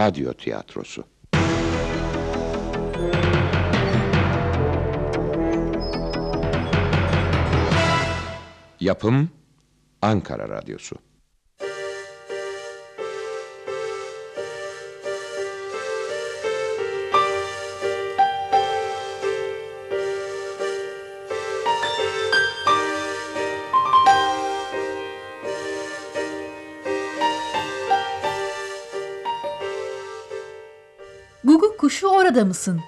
radyo tiyatrosu. Yapım Ankara Radyosu. Kuşu orada mısın?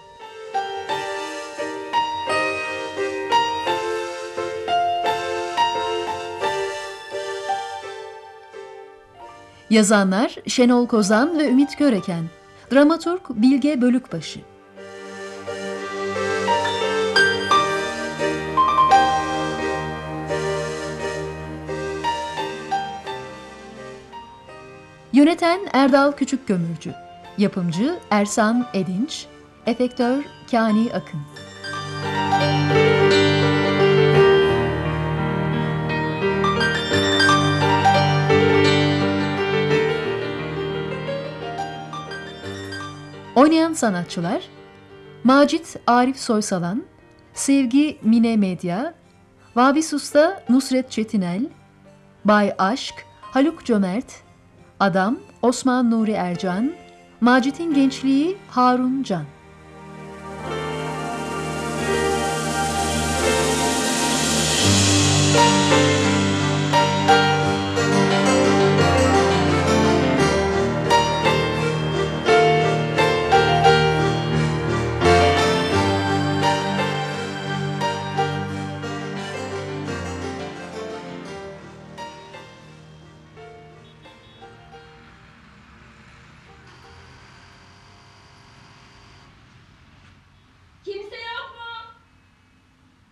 Yazanlar Şenol Kozan ve Ümit Göreken. Dramaturg Bilge Bölükbaşı. Yöneten Erdal Küçükkömürcü. Yapımcı Ersan Edinç. Efektör Kani Akın. Oynayan sanatçılar Macit Arif Soysalan, Sevgi Mine Medya, Vabis Usta Nusret Çetinel, Bay Aşk Haluk Cömert, Adam Osman Nuri Ercan, Macit'in gençliği Harun Can.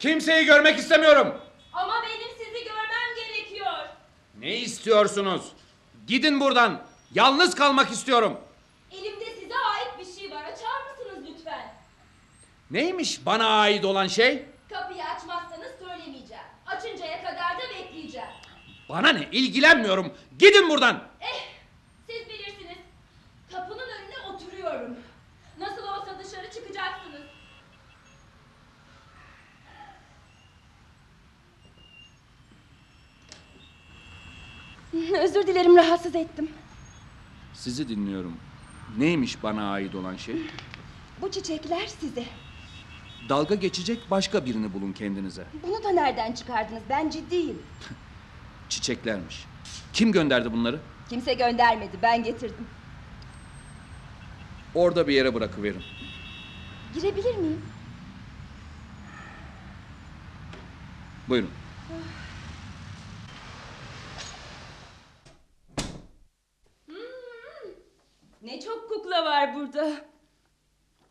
Kimseyi görmek istemiyorum. Ama benim sizi görmem gerekiyor. Ne istiyorsunuz? Gidin buradan. Yalnız kalmak istiyorum. Elimde size ait bir şey var. Açar mısınız lütfen? Neymiş bana ait olan şey? Kapıyı açmazsanız söylemeyeceğim. Açıncaya kadar da bekleyeceğim. Bana ne? İlgilenmiyorum. Gidin buradan. Eh, siz bilirsiniz. Kapının önüne oturuyorum. Nasıl olsa dışarı çıkacaksınız. Özür dilerim rahatsız ettim. Sizi dinliyorum. Neymiş bana ait olan şey? Bu çiçekler size. Dalga geçecek başka birini bulun kendinize. Bunu da nereden çıkardınız? Ben ciddiyim. Çiçeklermiş. Kim gönderdi bunları? Kimse göndermedi. Ben getirdim. Orada bir yere bırakıverin. Girebilir miyim? Buyurun. Ne çok kukla var burada.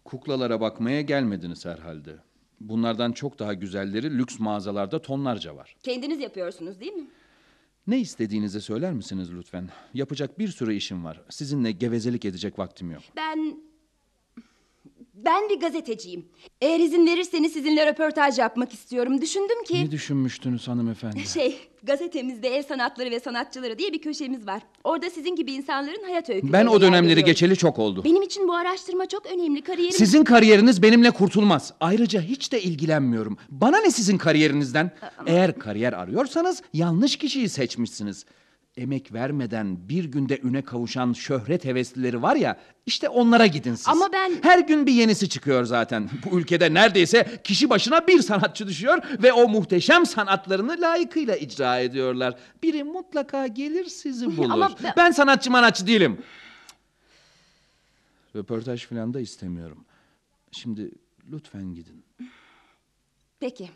Kuklalara bakmaya gelmediniz herhalde. Bunlardan çok daha güzelleri lüks mağazalarda tonlarca var. Kendiniz yapıyorsunuz değil mi? Ne istediğinizi söyler misiniz lütfen? Yapacak bir sürü işim var. Sizinle gevezelik edecek vaktim yok. Ben... Ben bir gazeteciyim. Eğer izin verirseniz sizinle röportaj yapmak istiyorum. Düşündüm ki... Ne düşünmüştünüz hanımefendi? Şey, gazetemizde el sanatları ve sanatçıları diye bir köşemiz var. Orada sizin gibi insanların hayat öykülerini Ben o dönemleri geçeli çok oldu. Benim için bu araştırma çok önemli. Kariyerim... Sizin kariyeriniz benimle kurtulmaz. Ayrıca hiç de ilgilenmiyorum. Bana ne sizin kariyerinizden? Eğer kariyer arıyorsanız yanlış kişiyi seçmişsiniz. Emek vermeden bir günde üne kavuşan şöhret heveslileri var ya, işte onlara gidin siz. Ama ben- Her gün bir yenisi çıkıyor zaten. Bu ülkede neredeyse kişi başına bir sanatçı düşüyor ve o muhteşem sanatlarını layıkıyla icra ediyorlar. Biri mutlaka gelir sizi bulur. Ama ben- sanatçı manatçı değilim. Röportaj falan da istemiyorum. Şimdi lütfen gidin. Peki.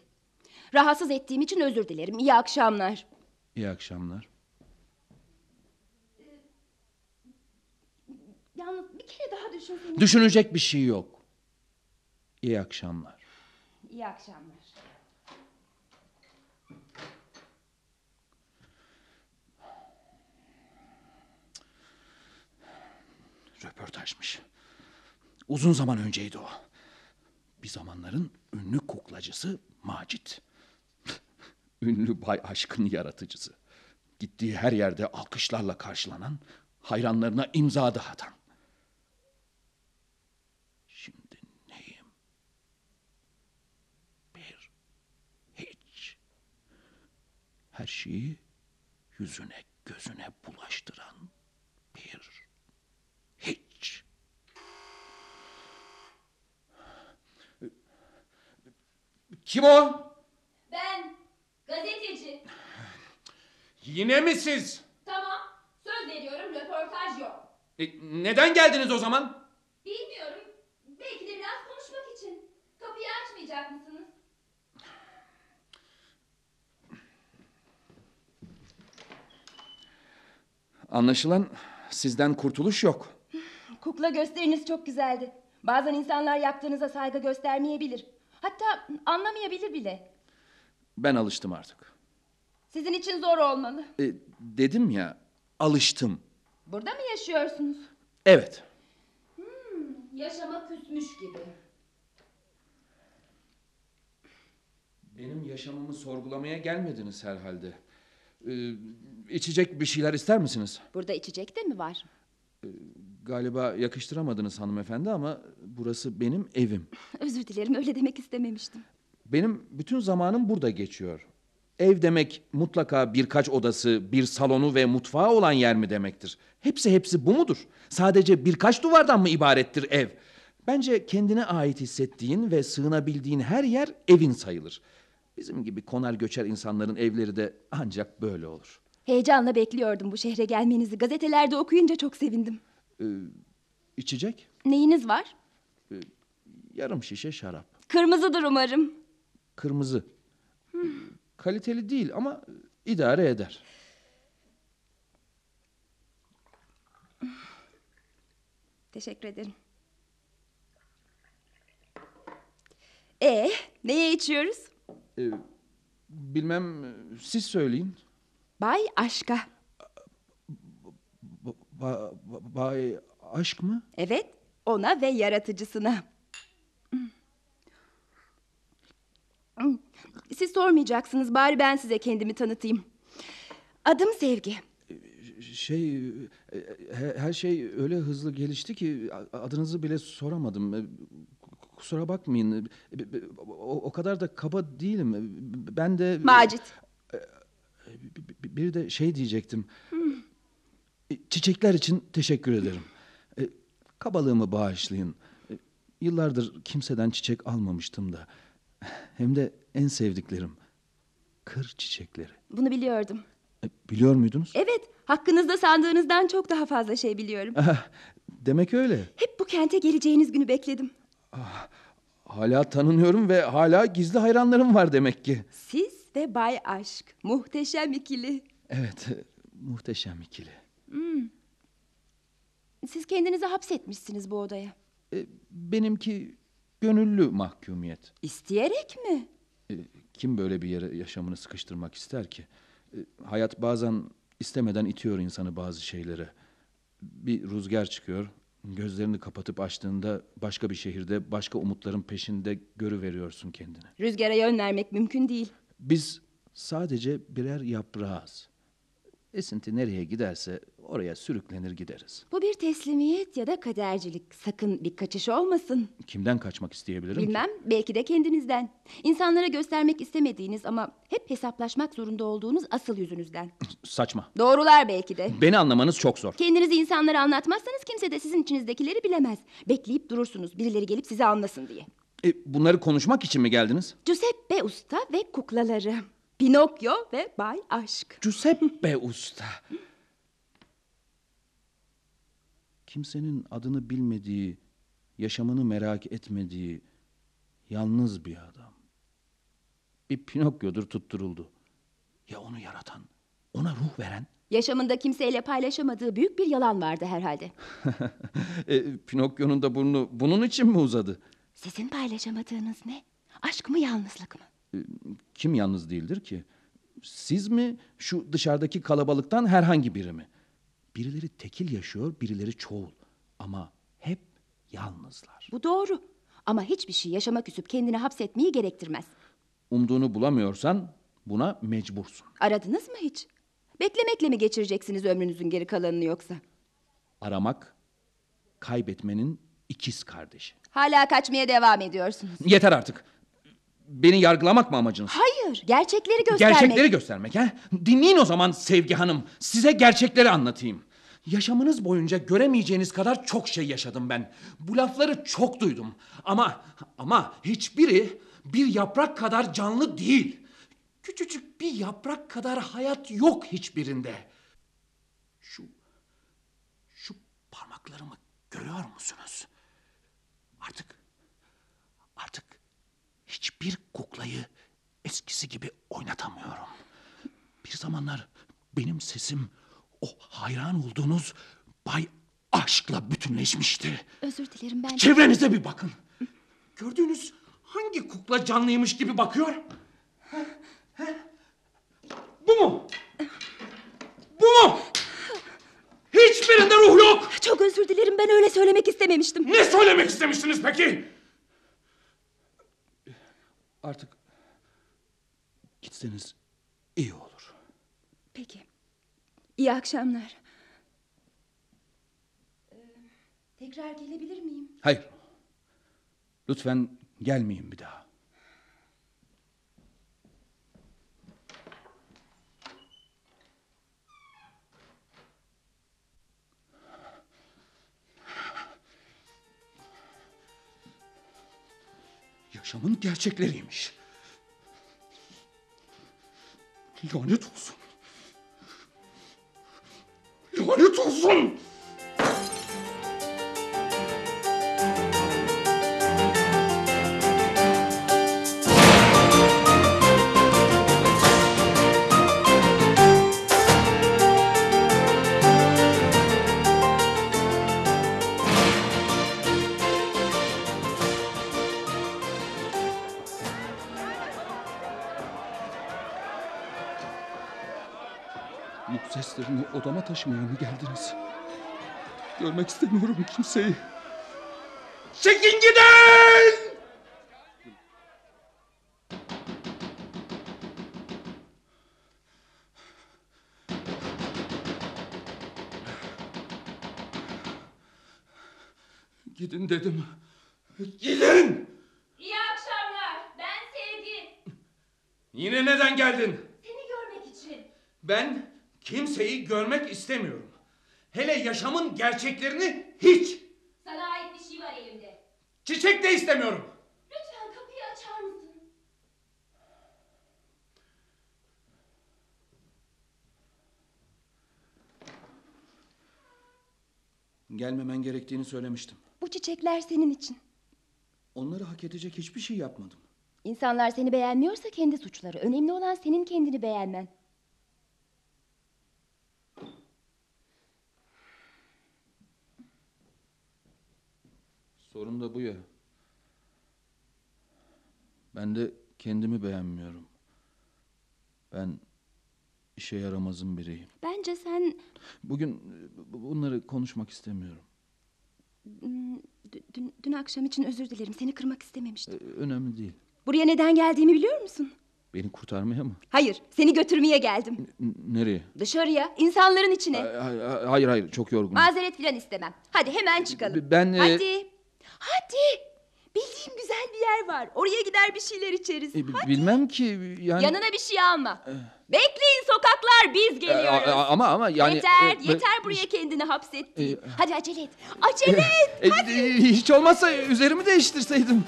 Rahatsız ettiğim için özür dilerim. İyi akşamlar. İyi akşamlar. Yalnız bir kere daha düşünseniz. Düşünecek bir şey yok. İyi akşamlar. İyi akşamlar. Röportajmış. Uzun zaman önceydi o. Bir zamanların ünlü kuklacısı Macit. ünlü Bay Aşk'ın yaratıcısı. Gittiği her yerde alkışlarla karşılanan, hayranlarına imza dağıtan. Her şeyi yüzüne gözüne bulaştıran bir hiç. Kim o? Ben gazeteci. Yine mi siz? Tamam söz veriyorum röportaj yok. E, neden geldiniz o zaman? Bilmiyorum. Belki de biraz konuşmak için. Kapıyı açmayacak mısınız? Anlaşılan sizden kurtuluş yok. Kukla gösteriniz çok güzeldi. Bazen insanlar yaptığınıza saygı göstermeyebilir. Hatta anlamayabilir bile. Ben alıştım artık. Sizin için zor olmalı. E, dedim ya, alıştım. Burada mı yaşıyorsunuz? Evet. Yaşama küsmüş gibi. Benim yaşamımı sorgulamaya gelmediniz herhalde. Ee, içecek bir şeyler ister misiniz? Burada içecek de mi var? Galiba yakıştıramadınız hanımefendi ama burası benim evim. Özür dilerim öyle demek istememiştim. Benim bütün zamanım burada geçiyor. Ev demek mutlaka birkaç odası, bir salonu ve mutfağı olan yer mi demektir? Hepsi hepsi bu mudur? Sadece birkaç duvardan mı ibarettir ev? Bence kendine ait hissettiğin ve sığınabildiğin her yer evin sayılır. Bizim gibi konar göçer insanların evleri de ancak böyle olur. Heyecanla bekliyordum bu şehre gelmenizi. Gazetelerde okuyunca çok sevindim. İçecek? Neyiniz var? Yarım şişe şarap. Kırmızıdır umarım. Kırmızı. Kaliteli değil ama idare eder. Teşekkür ederim. E neye içiyoruz? Ee, bilmem siz söyleyin. Bay Aşka. Ba- ba- ba- bay aşk mı? Evet, ona ve yaratıcısına. Siz sormayacaksınız, bari ben size kendimi tanıtayım. Adım Sevgi. Şey e, he- her şey öyle hızlı gelişti ki adınızı bile soramadım. E, Kusura bakmayın. E, e, O, o kadar da kaba değilim. E, Ben de Macit. Bir- Bir de şey diyecektim. E, Çiçekler için teşekkür ederim. E, Kabalığımı bağışlayın. E, Yıllardır kimseden çiçek almamıştım da. Hem de en sevdiklerim. Kır çiçekleri. Bunu biliyordum. E, Biliyor muydunuz? Evet, hakkınızda sandığınızdan çok daha fazla şey biliyorum. Ah, Demek öyle. Hep bu kente geleceğiniz günü bekledim. Hala tanınıyorum ve hala gizli hayranlarım var demek ki. Siz ve Bay Aşk, muhteşem ikili. Evet, muhteşem ikili. Siz kendinizi hapsetmişsiniz bu odaya. E, Benimki gönüllü mahkumiyet. İsteyerek mi? E, Kim böyle bir yere yaşamını sıkıştırmak ister ki? E, Hayat bazen istemeden itiyor insanı bazı şeylere. Bir rüzgar çıkıyor, gözlerini kapatıp açtığında başka bir şehirde başka umutların peşinde görüveriyorsun kendini. Rüzgara yön vermek mümkün değil. Biz sadece birer yaprağız. Esinti nereye giderse oraya sürüklenir gideriz. Bu bir teslimiyet ya da kadercilik. Sakın bir kaçış olmasın. Kimden kaçmak isteyebilirim ki? Bilmem, belki de kendinizden. İnsanlara göstermek istemediğiniz ama hep hesaplaşmak zorunda olduğunuz asıl yüzünüzden. Saçma. Doğrular belki de. Beni anlamanız çok zor. Kendinizi insanlara anlatmazsanız kimse de sizin içinizdekileri bilemez. Bekleyip durursunuz birileri gelip sizi anlasın diye. E, bunları konuşmak için mi geldiniz? Giuseppe Usta ve kuklaları. Pinokyo ve Bay Aşk. Giuseppe Usta. Kimsenin adını bilmediği, yaşamını merak etmediği yalnız bir adam. Bir Pinokyo'dur tutturuldu. Ya onu yaratan, ona ruh veren? Yaşamında kimseyle paylaşamadığı büyük bir yalan vardı herhalde. e, Pinokyo'nun da burnu bunun için mi uzadı? Sizin paylaşamadığınız ne? Aşk mı yalnızlık mı? Kim yalnız değildir ki? Siz mi, şu dışarıdaki kalabalıktan herhangi biri mi? Birileri tekil yaşıyor, birileri çoğul. Ama hep yalnızlar. Bu doğru. Ama hiçbir şey yaşama küsüp kendini hapsetmeyi gerektirmez. Umduğunu bulamıyorsan buna mecbursun. Aradınız mı hiç? Beklemekle mi geçireceksiniz ömrünüzün geri kalanını yoksa? Aramak, kaybetmenin ikiz kardeşi. Hala kaçmaya devam ediyorsunuz. Yeter artık. Beni yargılamak mı amacınız? Hayır, gerçekleri göstermek. Gerçekleri göstermek ha? Dinleyin o zaman Sevgi Hanım. Size gerçekleri anlatayım. Yaşamınız boyunca göremeyeceğiniz kadar çok şey yaşadım ben. Bu lafları çok duydum. Ama ama hiçbiri bir yaprak kadar canlı değil. Küçücük bir yaprak kadar hayat yok hiçbirinde. Şu şu parmaklarımı görüyor musunuz? Artık artık hiçbir kuklayı eskisi gibi oynatamıyorum. Bir zamanlar benim sesim o hayran olduğunuz Bay Aşk'la bütünleşmişti. Özür dilerim ben. Çevrenize bir bakın. Gördüğünüz hangi kukla canlıymış gibi bakıyor? Bu mu? Bu mu? Hiçbirinde ruh yok. Çok özür dilerim ben öyle söylemek istememiştim. Ne söylemek istemiştiniz peki? Artık gitseniz iyi olur. Peki. İyi akşamlar. Ee, tekrar gelebilir miyim? Hayır. Lütfen gelmeyin bir daha. Yaşamın gerçekleriymiş. Lanet olsun. Lanet olsun. Taşımaya mı geldiniz? Görmek istemiyorum kimseyi. Çekin gidin! Gidin dedim. Gidin! İyi akşamlar. Ben Sevgi. Yine neden geldin? Seni görmek için. Ben kimseyi görmek istemiyorum. Hele yaşamın gerçeklerini hiç. Sana ait bir şey var elimde. Çiçek de istemiyorum. Lütfen kapıyı açar mısın? Gelmemen gerektiğini söylemiştim. Bu çiçekler senin için. Onları hak edecek hiçbir şey yapmadım. İnsanlar seni beğenmiyorsa kendi suçları. Önemli olan senin kendini beğenmen. Sorun da bu ya. Ben de kendimi beğenmiyorum. Ben işe yaramazın biriyim. Bence sen Bugün bu- bunları konuşmak istemiyorum. hmm, dün, dün akşam için özür dilerim. Seni kırmak istememiştim. önemli değil. Buraya neden geldiğimi biliyor musun? Beni kurtarmaya mı? Hayır, seni götürmeye geldim. N- nereye? Dışarıya, insanların içine. Ay- ay- Hayır hayır çok yorgunum. Mazeret filan istemem. Hadi hemen çıkalım. Ben, e- Hadi. Hadi. Bildiğim güzel bir yer var. Oraya gider bir şeyler içeriz. E, bi- bilmem ki yani. Yanına bir şey alma. Bekleyin sokaklar biz E, geliyoruz. a- a- ama ama yani. yeter, e, yeter buraya kendini hapsettin. E, Hadi acele et. Acele et. E, e, hiç olmazsa üzerimi değiştirseydim.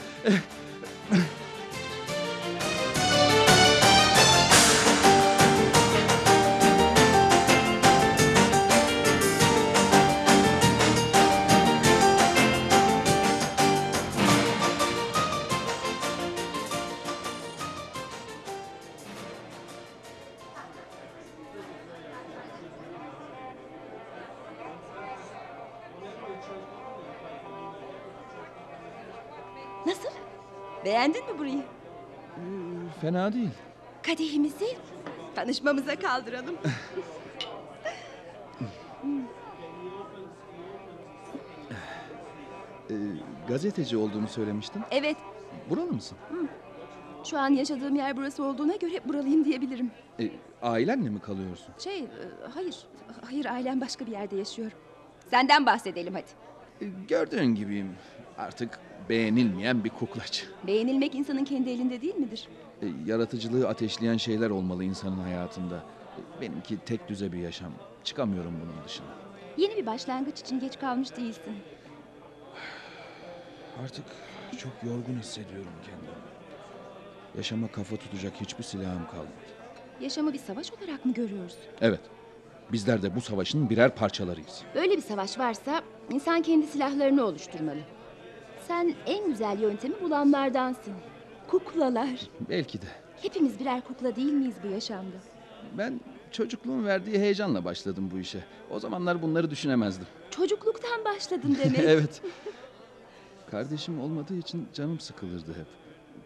Beğendin mi burayı? Fena değil. Kadehimizi tanışmamıza kaldıralım. E, gazeteci olduğunu söylemiştin. Evet, Buralı mısın? şu an yaşadığım yer burası olduğuna göre buralıyım diyebilirim. E, ailenle mi kalıyorsun? Şey, e, hayır. Hayır, ailem başka bir yerde yaşıyor. Senden bahsedelim hadi. E, gördüğün gibiyim. Artık Beğenilmeyen bir kuklacı. Beğenilmek insanın kendi elinde değil midir? E, yaratıcılığı ateşleyen şeyler olmalı insanın hayatında. E, benimki tek düze bir yaşam. Çıkamıyorum bunun dışına. Yeni bir başlangıç için geç kalmış değilsin. Artık çok yorgun hissediyorum kendimi. Yaşama kafa tutacak hiçbir silahım kalmadı. Yaşamı bir savaş olarak mı görüyorsun? Evet, bizler de bu savaşın birer parçalarıyız. Böyle bir savaş varsa insan kendi silahlarını oluşturmalı. Sen en güzel yöntemi bulanlardansın. Kuklalar. Belki de. Hepimiz birer kukla değil miyiz bu yaşamda? Ben çocukluğun verdiği heyecanla başladım bu işe. O zamanlar bunları düşünemezdim. Çocukluktan başladın demek. evet. Kardeşim olmadığı için canım sıkılırdı hep.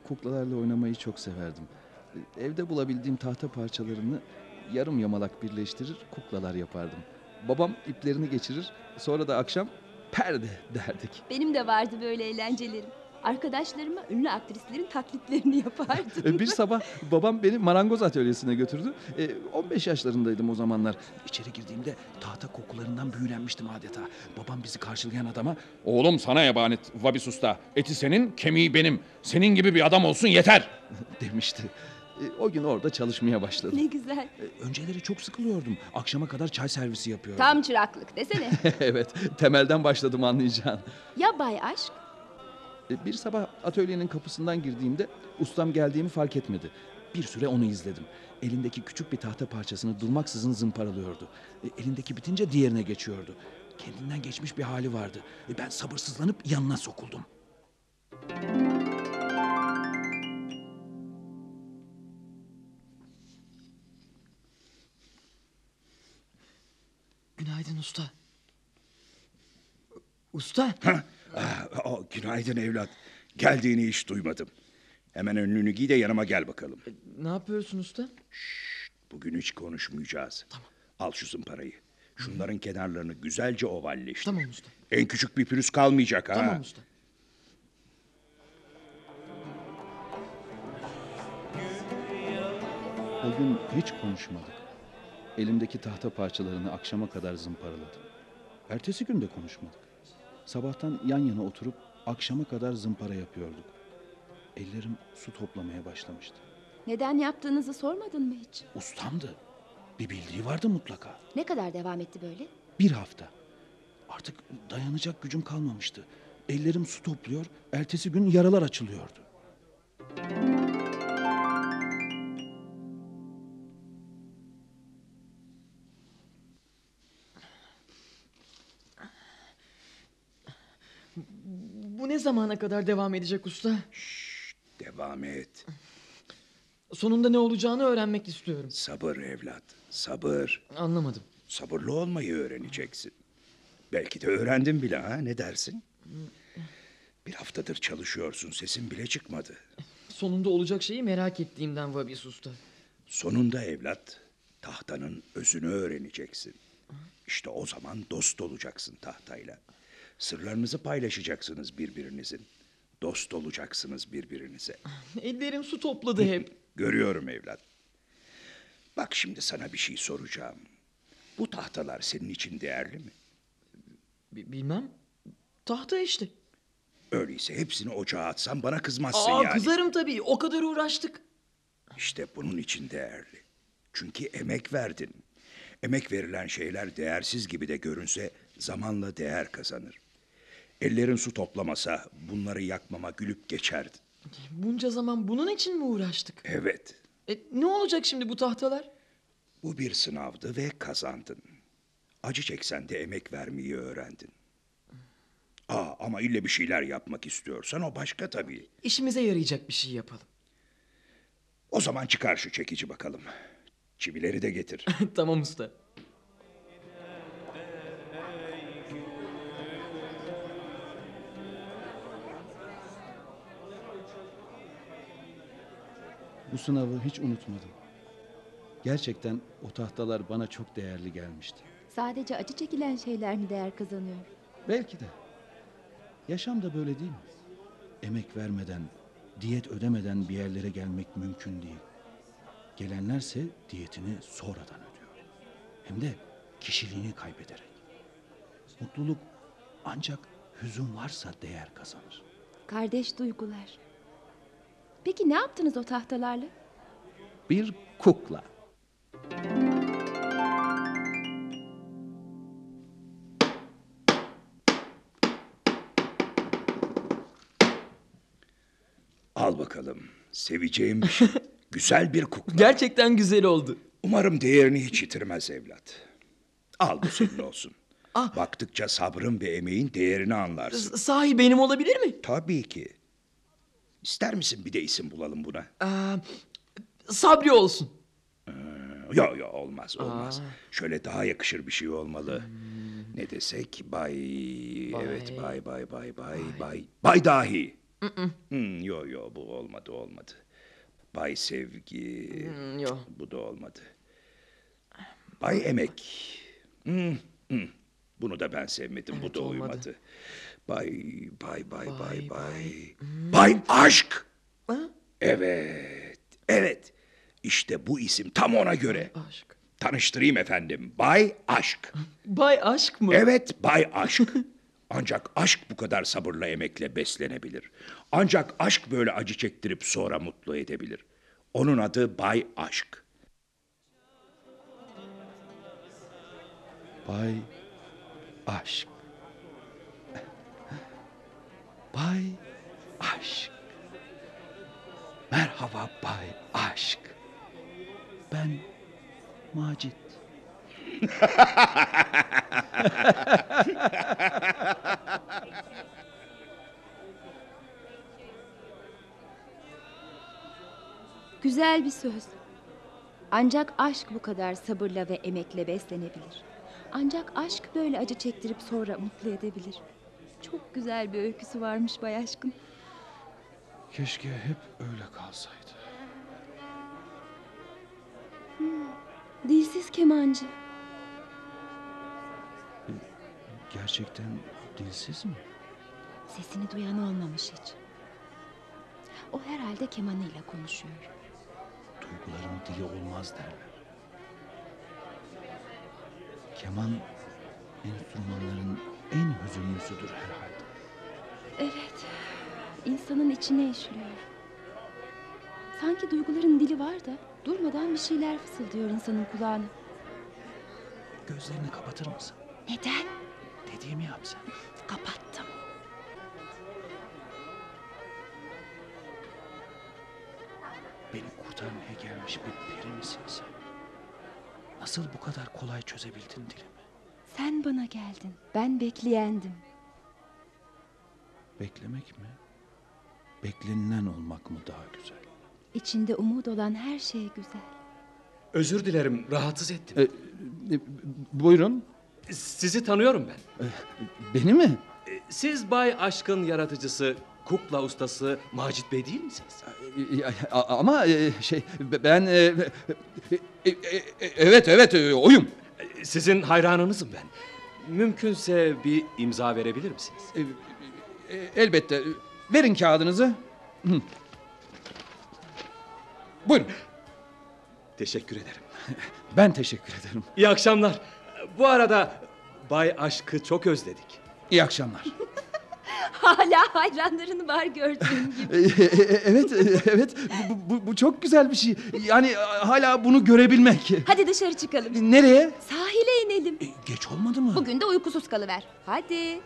Kuklalarla oynamayı çok severdim. Evde bulabildiğim tahta parçalarını yarım yamalak birleştirir kuklalar yapardım. Babam iplerini geçirir sonra da akşam perde derdik. Benim de vardı böyle eğlencelerim. Arkadaşlarıma ünlü aktrislerin taklitlerini yapardım. E, Bir sabah babam beni marangoz atölyesine götürdü. E, 15 yaşlarındaydım o zamanlar. İçeri girdiğimde tahta kokularından büyülenmiştim adeta. Babam bizi karşılayan adama "Oğlum sana emanet Vabis Usta. Eti senin, kemiği benim. Senin gibi bir adam olsun yeter." demişti. E, o gün orada çalışmaya başladım. ne güzel. E, önceleri çok sıkılıyordum. Akşama kadar çay servisi yapıyordum. Tam çıraklık desene. evet, temelden başladım anlayacağın. ya Bay Aşk? E, Bir sabah atölyenin kapısından girdiğimde ustam geldiğimi fark etmedi. Bir süre onu izledim. Elindeki küçük bir tahta parçasını durmaksızın zımparalıyordu. E, Elindeki bitince diğerine geçiyordu. Kendinden geçmiş bir hali vardı. E, Ben sabırsızlanıp yanına sokuldum. Günaydın usta. Usta, oh, günaydın evlat. Geldiğini hiç duymadım. Hemen önlüğünü giy de yanıma gel bakalım. ne yapıyorsun usta? Bugün hiç konuşmayacağız. Al şu zımparayı. Şunların kenarlarını güzelce ovalleştir. Tamam usta. En küçük bir pürüz kalmayacak ha. Tamam usta. O gün hiç konuşmadık. Elimdeki tahta parçalarını akşama kadar zımparaladım. Ertesi gün de konuşmadık. Sabahtan yan yana oturup akşama kadar zımpara yapıyorduk. Ellerim su toplamaya başlamıştı. Neden yaptığınızı sormadın mı hiç? Ustamdı. Bir bildiği vardı mutlaka. Ne kadar devam etti böyle? Bir hafta. Artık dayanacak gücüm kalmamıştı. Ellerim su topluyor, ertesi gün yaralar açılıyordu. Ne zamana kadar devam edecek usta? Devam et. Sonunda ne olacağını öğrenmek istiyorum. Sabır evlat. Sabır. Anlamadım. Sabırlı olmayı öğreneceksin. Belki de öğrendin bile ha. Ne dersin? Bir haftadır çalışıyorsun. Sesin bile çıkmadı. Sonunda olacak şeyi merak ettiğimden Vabis usta. Sonunda evlat tahtanın özünü öğreneceksin. İşte o zaman dost olacaksın tahtayla. Sırlarınızı paylaşacaksınız birbirinizin. Dost olacaksınız birbirinize. Ellerim su topladı hep. Görüyorum evlat. Bak şimdi sana bir şey soracağım. Bu tahtalar senin için değerli mi? Bi- bilmem. Tahta işte. Öyleyse hepsini ocağa atsan bana kızmazsın Aa yani. kızarım tabii. O kadar uğraştık. İşte bunun için değerli. Çünkü emek verdin. Emek verilen şeyler değersiz gibi de görünse zamanla değer kazanır. Ellerin su toplamasa bunları yakmama gülüp geçerdi. Bunca zaman bunun için mi uğraştık? Evet, E, ne olacak şimdi bu tahtalar? bu bir sınavdı ve kazandın. Acı çeksen de emek vermeyi öğrendin. Aa, ama ille bir şeyler yapmak istiyorsan o başka tabii. İşimize yarayacak bir şey yapalım. O zaman çıkar şu çekici bakalım. Çivileri de getir. tamam usta. Bu sınavı hiç unutmadım. Gerçekten o tahtalar bana çok değerli gelmişti. Sadece acı çekilen şeyler mi değer kazanıyor? Belki de. Yaşam da böyle değil mi? Emek vermeden, diyet ödemeden bir yerlere gelmek mümkün değil. Gelenlerse diyetini sonradan ödüyor. Hem de kişiliğini kaybederek. Mutluluk ancak hüzün varsa değer kazanır. Kardeş duygular. Peki ne yaptınız o tahtalarla? Bir kukla. Al bakalım. Seveceğim bir şey. Güzel bir kukla. Gerçekten güzel oldu. Umarım değerini hiç yitirmez evlat. Al bu senin olsun. Baktıkça sabrın ve emeğin değerini anlarsın. S- Sahi benim olabilir mi? Tabii ki. İster misin bir de isim bulalım buna? Aa, Sabri olsun. Yo yo olmaz olmaz. Şöyle daha yakışır bir şey olmalı. Ne desek bay... Evet bay bay bay bay bay. Bay dahi. Hmm, yo yo bu olmadı olmadı. Bay sevgi. Hmm, yo. Bu da olmadı. Bay emek. Hmm, hmm. Bunu da ben sevmedim. bu Evet, da olmadı. uymadı. Bay bay bay bay bay. Bay aşk. Ha? Evet. Evet. İşte bu isim tam ona göre. Aşk. Tanıştırayım efendim. Bay Aşk. Bay aşk mı? Evet Bay Aşk. Ancak aşk bu kadar sabırla emekle beslenebilir. Ancak aşk böyle acı çektirip sonra mutlu edebilir. Onun adı Bay Aşk. Bay Aşk. Bay Aşk. Merhaba Bay Aşk. Ben Macit. Güzel bir söz. Ancak aşk bu kadar sabırla ve emekle beslenebilir. Ancak aşk böyle acı çektirip sonra mutlu edebilir. Çok güzel bir öyküsü varmış Bay Aşkın. Keşke hep öyle kalsaydı. Dilsiz kemancı. Gerçekten dilsiz mi? Sesini duyan olmamış hiç. O herhalde kemanıyla konuşuyor. Duyguların dili olmaz derler. Keman enstrümanların en hüzünlüsüdür herhalde. Evet, insanın içine işliyor. Sanki duyguların dili var da durmadan bir şeyler fısıldıyor insanın kulağına. Gözlerini kapatır mısın? Neden? Dediğimi yap sen. Kapattım. Beni kurtarmaya gelmiş bir peri misin sen? Nasıl bu kadar kolay çözebildin dilimi? Sen bana geldin. Ben bekleyendim. Beklemek mi? Beklenilen olmak mı daha güzel? İçinde umut olan her şey güzel. Özür dilerim, rahatsız ettim. E, buyurun. Sizi tanıyorum ben. Beni mi? Siz Bay Aşk'ın yaratıcısı, kukla ustası Macit Bey değil misiniz? Ama e, şey ben e, e, evet evet oyum. Sizin hayranınızım ben. Mümkünse bir imza verebilir misiniz? E, e, Elbette. Verin kağıdınızı. Buyurun. Teşekkür ederim. Ben teşekkür ederim. İyi akşamlar. Bu arada Bay Aşk'ı çok özledik. İyi akşamlar. Hala hayranların var gördüğün gibi. E, e, e, evet evet bu, bu, bu çok güzel bir şey. Yani hala bunu görebilmek. Hadi dışarı çıkalım. Nereye? Sahile inelim. Geç olmadı mı? Bugün de uykusuz kalıver. Hadi.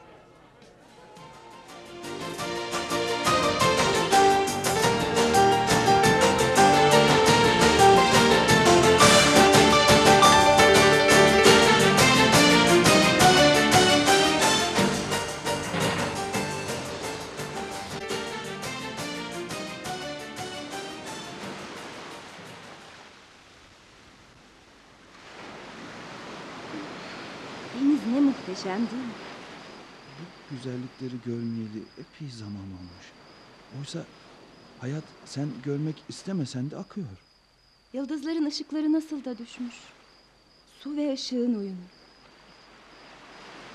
Muhteşem değil mi? Güzellikleri görmeyeli epey zaman olmuş. Oysa hayat sen görmek istemesen de akıyor. Yıldızların ışıkları nasıl da düşmüş. Su ve ışığın uyumu.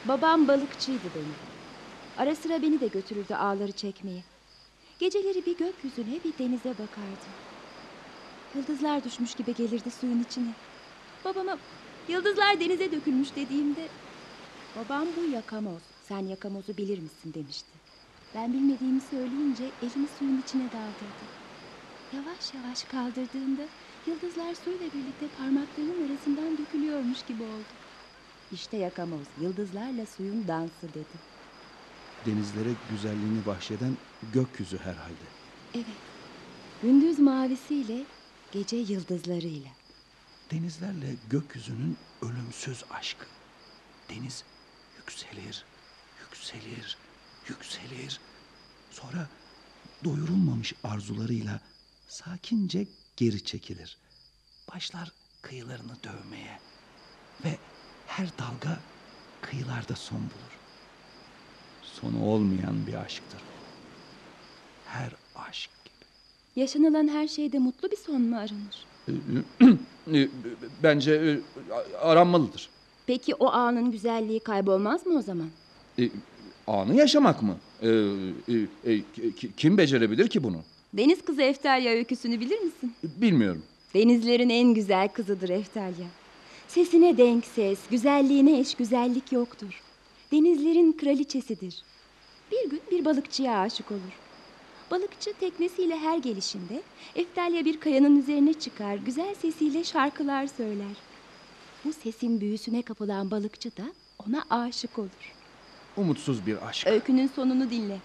Babam balıkçıydı benim. Ara sıra beni de götürürdü ağları çekmeye. Geceleri bir gökyüzüne bir denize bakardı. Yıldızlar düşmüş gibi gelirdi suyun içine. Babama yıldızlar denize dökülmüş dediğimde... Babam bu yakamoz. Sen yakamozu bilir misin demişti. Ben bilmediğimi söyleyince elimi suyun içine daldırdı. Yavaş yavaş kaldırdığımda yıldızlar suyla birlikte parmaklarının arasından dökülüyormuş gibi oldu. İşte yakamoz, yıldızlarla suyun dansı dedi. Denizlere güzelliğini bahşeden gökyüzü herhalde. Evet, gündüz mavisiyle, gece yıldızlarıyla. Denizlerle gökyüzünün ölümsüz aşkı. Deniz yükselir, yükselir, yükselir. Sonra doyurulmamış arzularıyla sakince geri çekilir. Başlar kıyılarını dövmeye ve her dalga kıyılarda son bulur. Sonu olmayan bir aşktır. Her aşk gibi. Yaşanılan her şeyde mutlu bir son mu aranır? E, Bence e, aranmalıdır. Peki o anın güzelliği kaybolmaz mı o zaman? E, anı yaşamak mı? E, e, e, ki- kim becerebilir ki bunu? Deniz kızı Eftalya öyküsünü bilir misin? Bilmiyorum. Denizlerin en güzel kızıdır Eftalya. Sesine denk ses, güzelliğine eş güzellik yoktur. Denizlerin kraliçesidir. Bir gün bir balıkçıya aşık olur. Balıkçı teknesiyle her gelişinde Eftalya bir kayanın üzerine çıkar, güzel sesiyle şarkılar söyler. Bu sesin büyüsüne kapılan balıkçı da ona aşık olur. Umutsuz bir aşk. Öykünün sonunu dinle.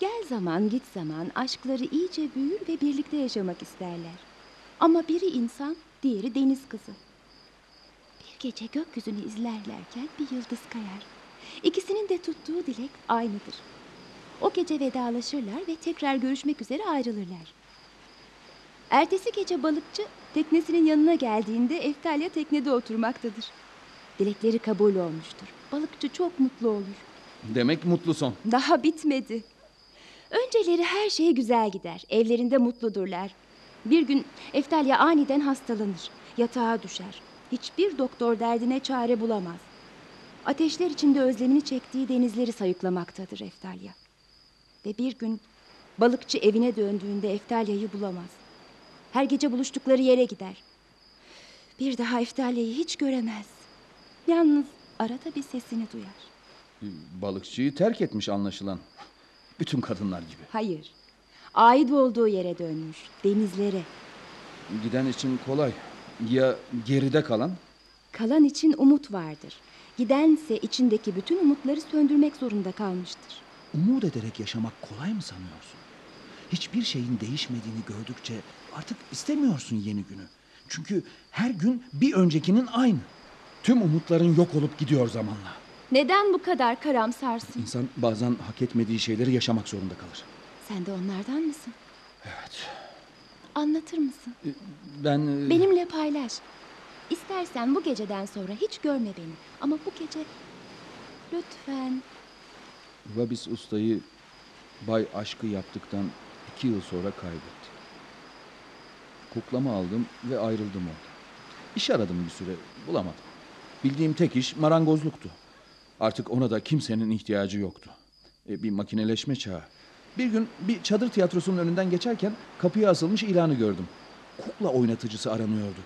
Gel zaman git zaman aşkları iyice büyür ve birlikte yaşamak isterler. Ama biri insan, diğeri deniz kızı. Bir gece gökyüzünü izlerlerken bir yıldız kayar. İkisinin de tuttuğu dilek aynıdır. O gece vedalaşırlar ve tekrar görüşmek üzere ayrılırlar. Ertesi gece balıkçı teknesinin yanına geldiğinde Eftalya teknede oturmaktadır. Dilekleri kabul olmuştur. Balıkçı çok mutlu olur. Demek mutlu son. Daha bitmedi. Önceleri her şey güzel gider. Evlerinde mutludurlar. Bir gün Eftalya aniden hastalanır. Yatağa düşer. Hiçbir doktor derdine çare bulamaz. Ateşler içinde özlemini çektiği denizleri sayıklamaktadır Eftalya. Ve bir gün balıkçı evine döndüğünde Eftalya'yı bulamaz. Her gece buluştukları yere gider. Bir daha Eftalya'yı hiç göremez. Yalnız arada bir sesini duyar. E, Balıkçıyı terk etmiş anlaşılan. Bütün kadınlar gibi. Hayır. Ait olduğu yere dönmüş. Denizlere. Giden için kolay. Ya geride kalan? Kalan için umut vardır. Gidense içindeki bütün umutları söndürmek zorunda kalmıştır. Umut ederek yaşamak kolay mı sanıyorsun? Hiçbir şeyin değişmediğini gördükçe artık istemiyorsun yeni günü. Çünkü her gün bir öncekinin aynı. Tüm umutların yok olup gidiyor zamanla. Neden bu kadar karamsarsın? İnsan bazen hak etmediği şeyleri yaşamak zorunda kalır. Sen de onlardan mısın? Evet. Anlatır mısın? Ben... e, Benimle paylaş. İstersen bu geceden sonra hiç görme beni. Ama bu gece lütfen Vabis ustayı Bay Aşkı yaptıktan iki yıl sonra kaybettik. Kuklama aldım ve ayrıldım oradan. İş aradım bir süre, bulamadım. Bildiğim tek iş marangozluktu. Artık ona da kimsenin ihtiyacı yoktu. E, bir makineleşme çağı. Bir gün bir çadır tiyatrosunun önünden geçerken kapıya asılmış ilanı gördüm. Kukla oynatıcısı aranıyordu.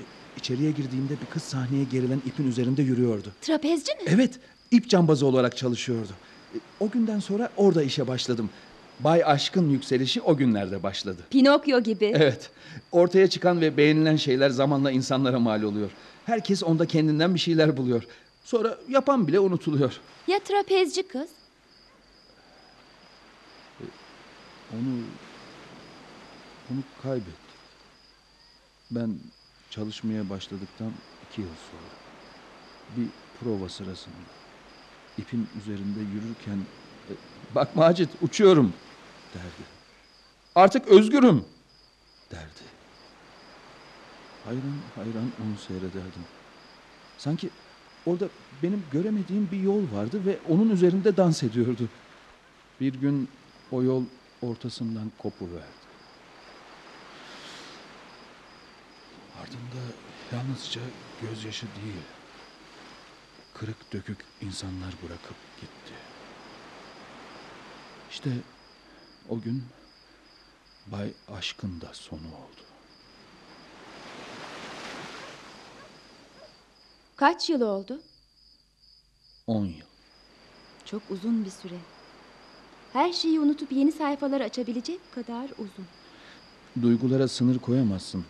E, içeriye girdiğimde bir kız sahneye gerilen ipin üzerinde yürüyordu. trapezci mi? Evet, ip cambazı olarak çalışıyordu. E, O günden sonra orada işe başladım. Bay Aşk'ın yükselişi o günlerde başladı. Pinokyo gibi. Evet, ortaya çıkan ve beğenilen şeyler zamanla insanlara mal oluyor. Herkes onda kendinden bir şeyler buluyor. Sonra yapan bile unutuluyor. Ya trapezci kız? Onu onu kaybettik. Ben çalışmaya başladıktan iki yıl sonra bir prova sırasında ipin üzerinde yürürken "E, bak Macit uçuyorum derdi. Artık özgürüm derdi. Hayran hayran onu seyrederdim. Sanki orada benim göremediğim bir yol vardı ve onun üzerinde dans ediyordu. Bir gün o yol ortasından kopuverdi. Ardında yalnızca gözyaşı değil, kırık dökük insanlar bırakıp gitti. İşte o gün Bay Aşk'ın da sonu oldu. Kaç yıl oldu? On yıl. Çok uzun bir süre. Her şeyi unutup yeni sayfalar açabilecek kadar uzun. Duygulara sınır koyamazsın.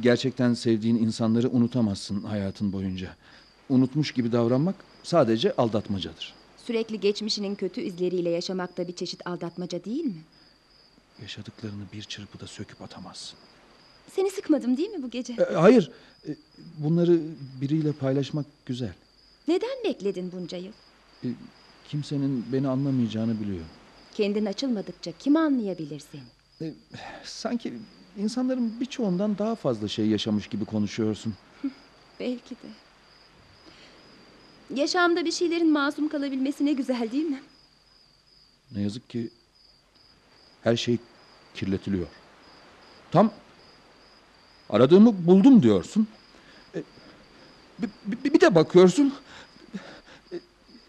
Gerçekten sevdiğin insanları unutamazsın hayatın boyunca. Unutmuş gibi davranmak sadece aldatmacadır. Sürekli geçmişinin kötü izleriyle yaşamak da bir çeşit aldatmaca değil mi? Yaşadıklarını bir çırpıda söküp atamazsın. Seni sıkmadım değil mi bu gece? E, hayır, e, bunları biriyle paylaşmak güzel. Neden bekledin bunca yıl? E, kimsenin beni anlamayacağını biliyorum. Kendin açılmadıkça kim anlayabilir seni? E, sanki insanların birçoğundan daha fazla şey yaşamış gibi konuşuyorsun. Belki de. Yaşamda bir şeylerin masum kalabilmesi ne güzel değil mi? Ne yazık ki her şey kirletiliyor. Tam aradığımı buldum diyorsun. E, bir, bir- de bakıyorsun e,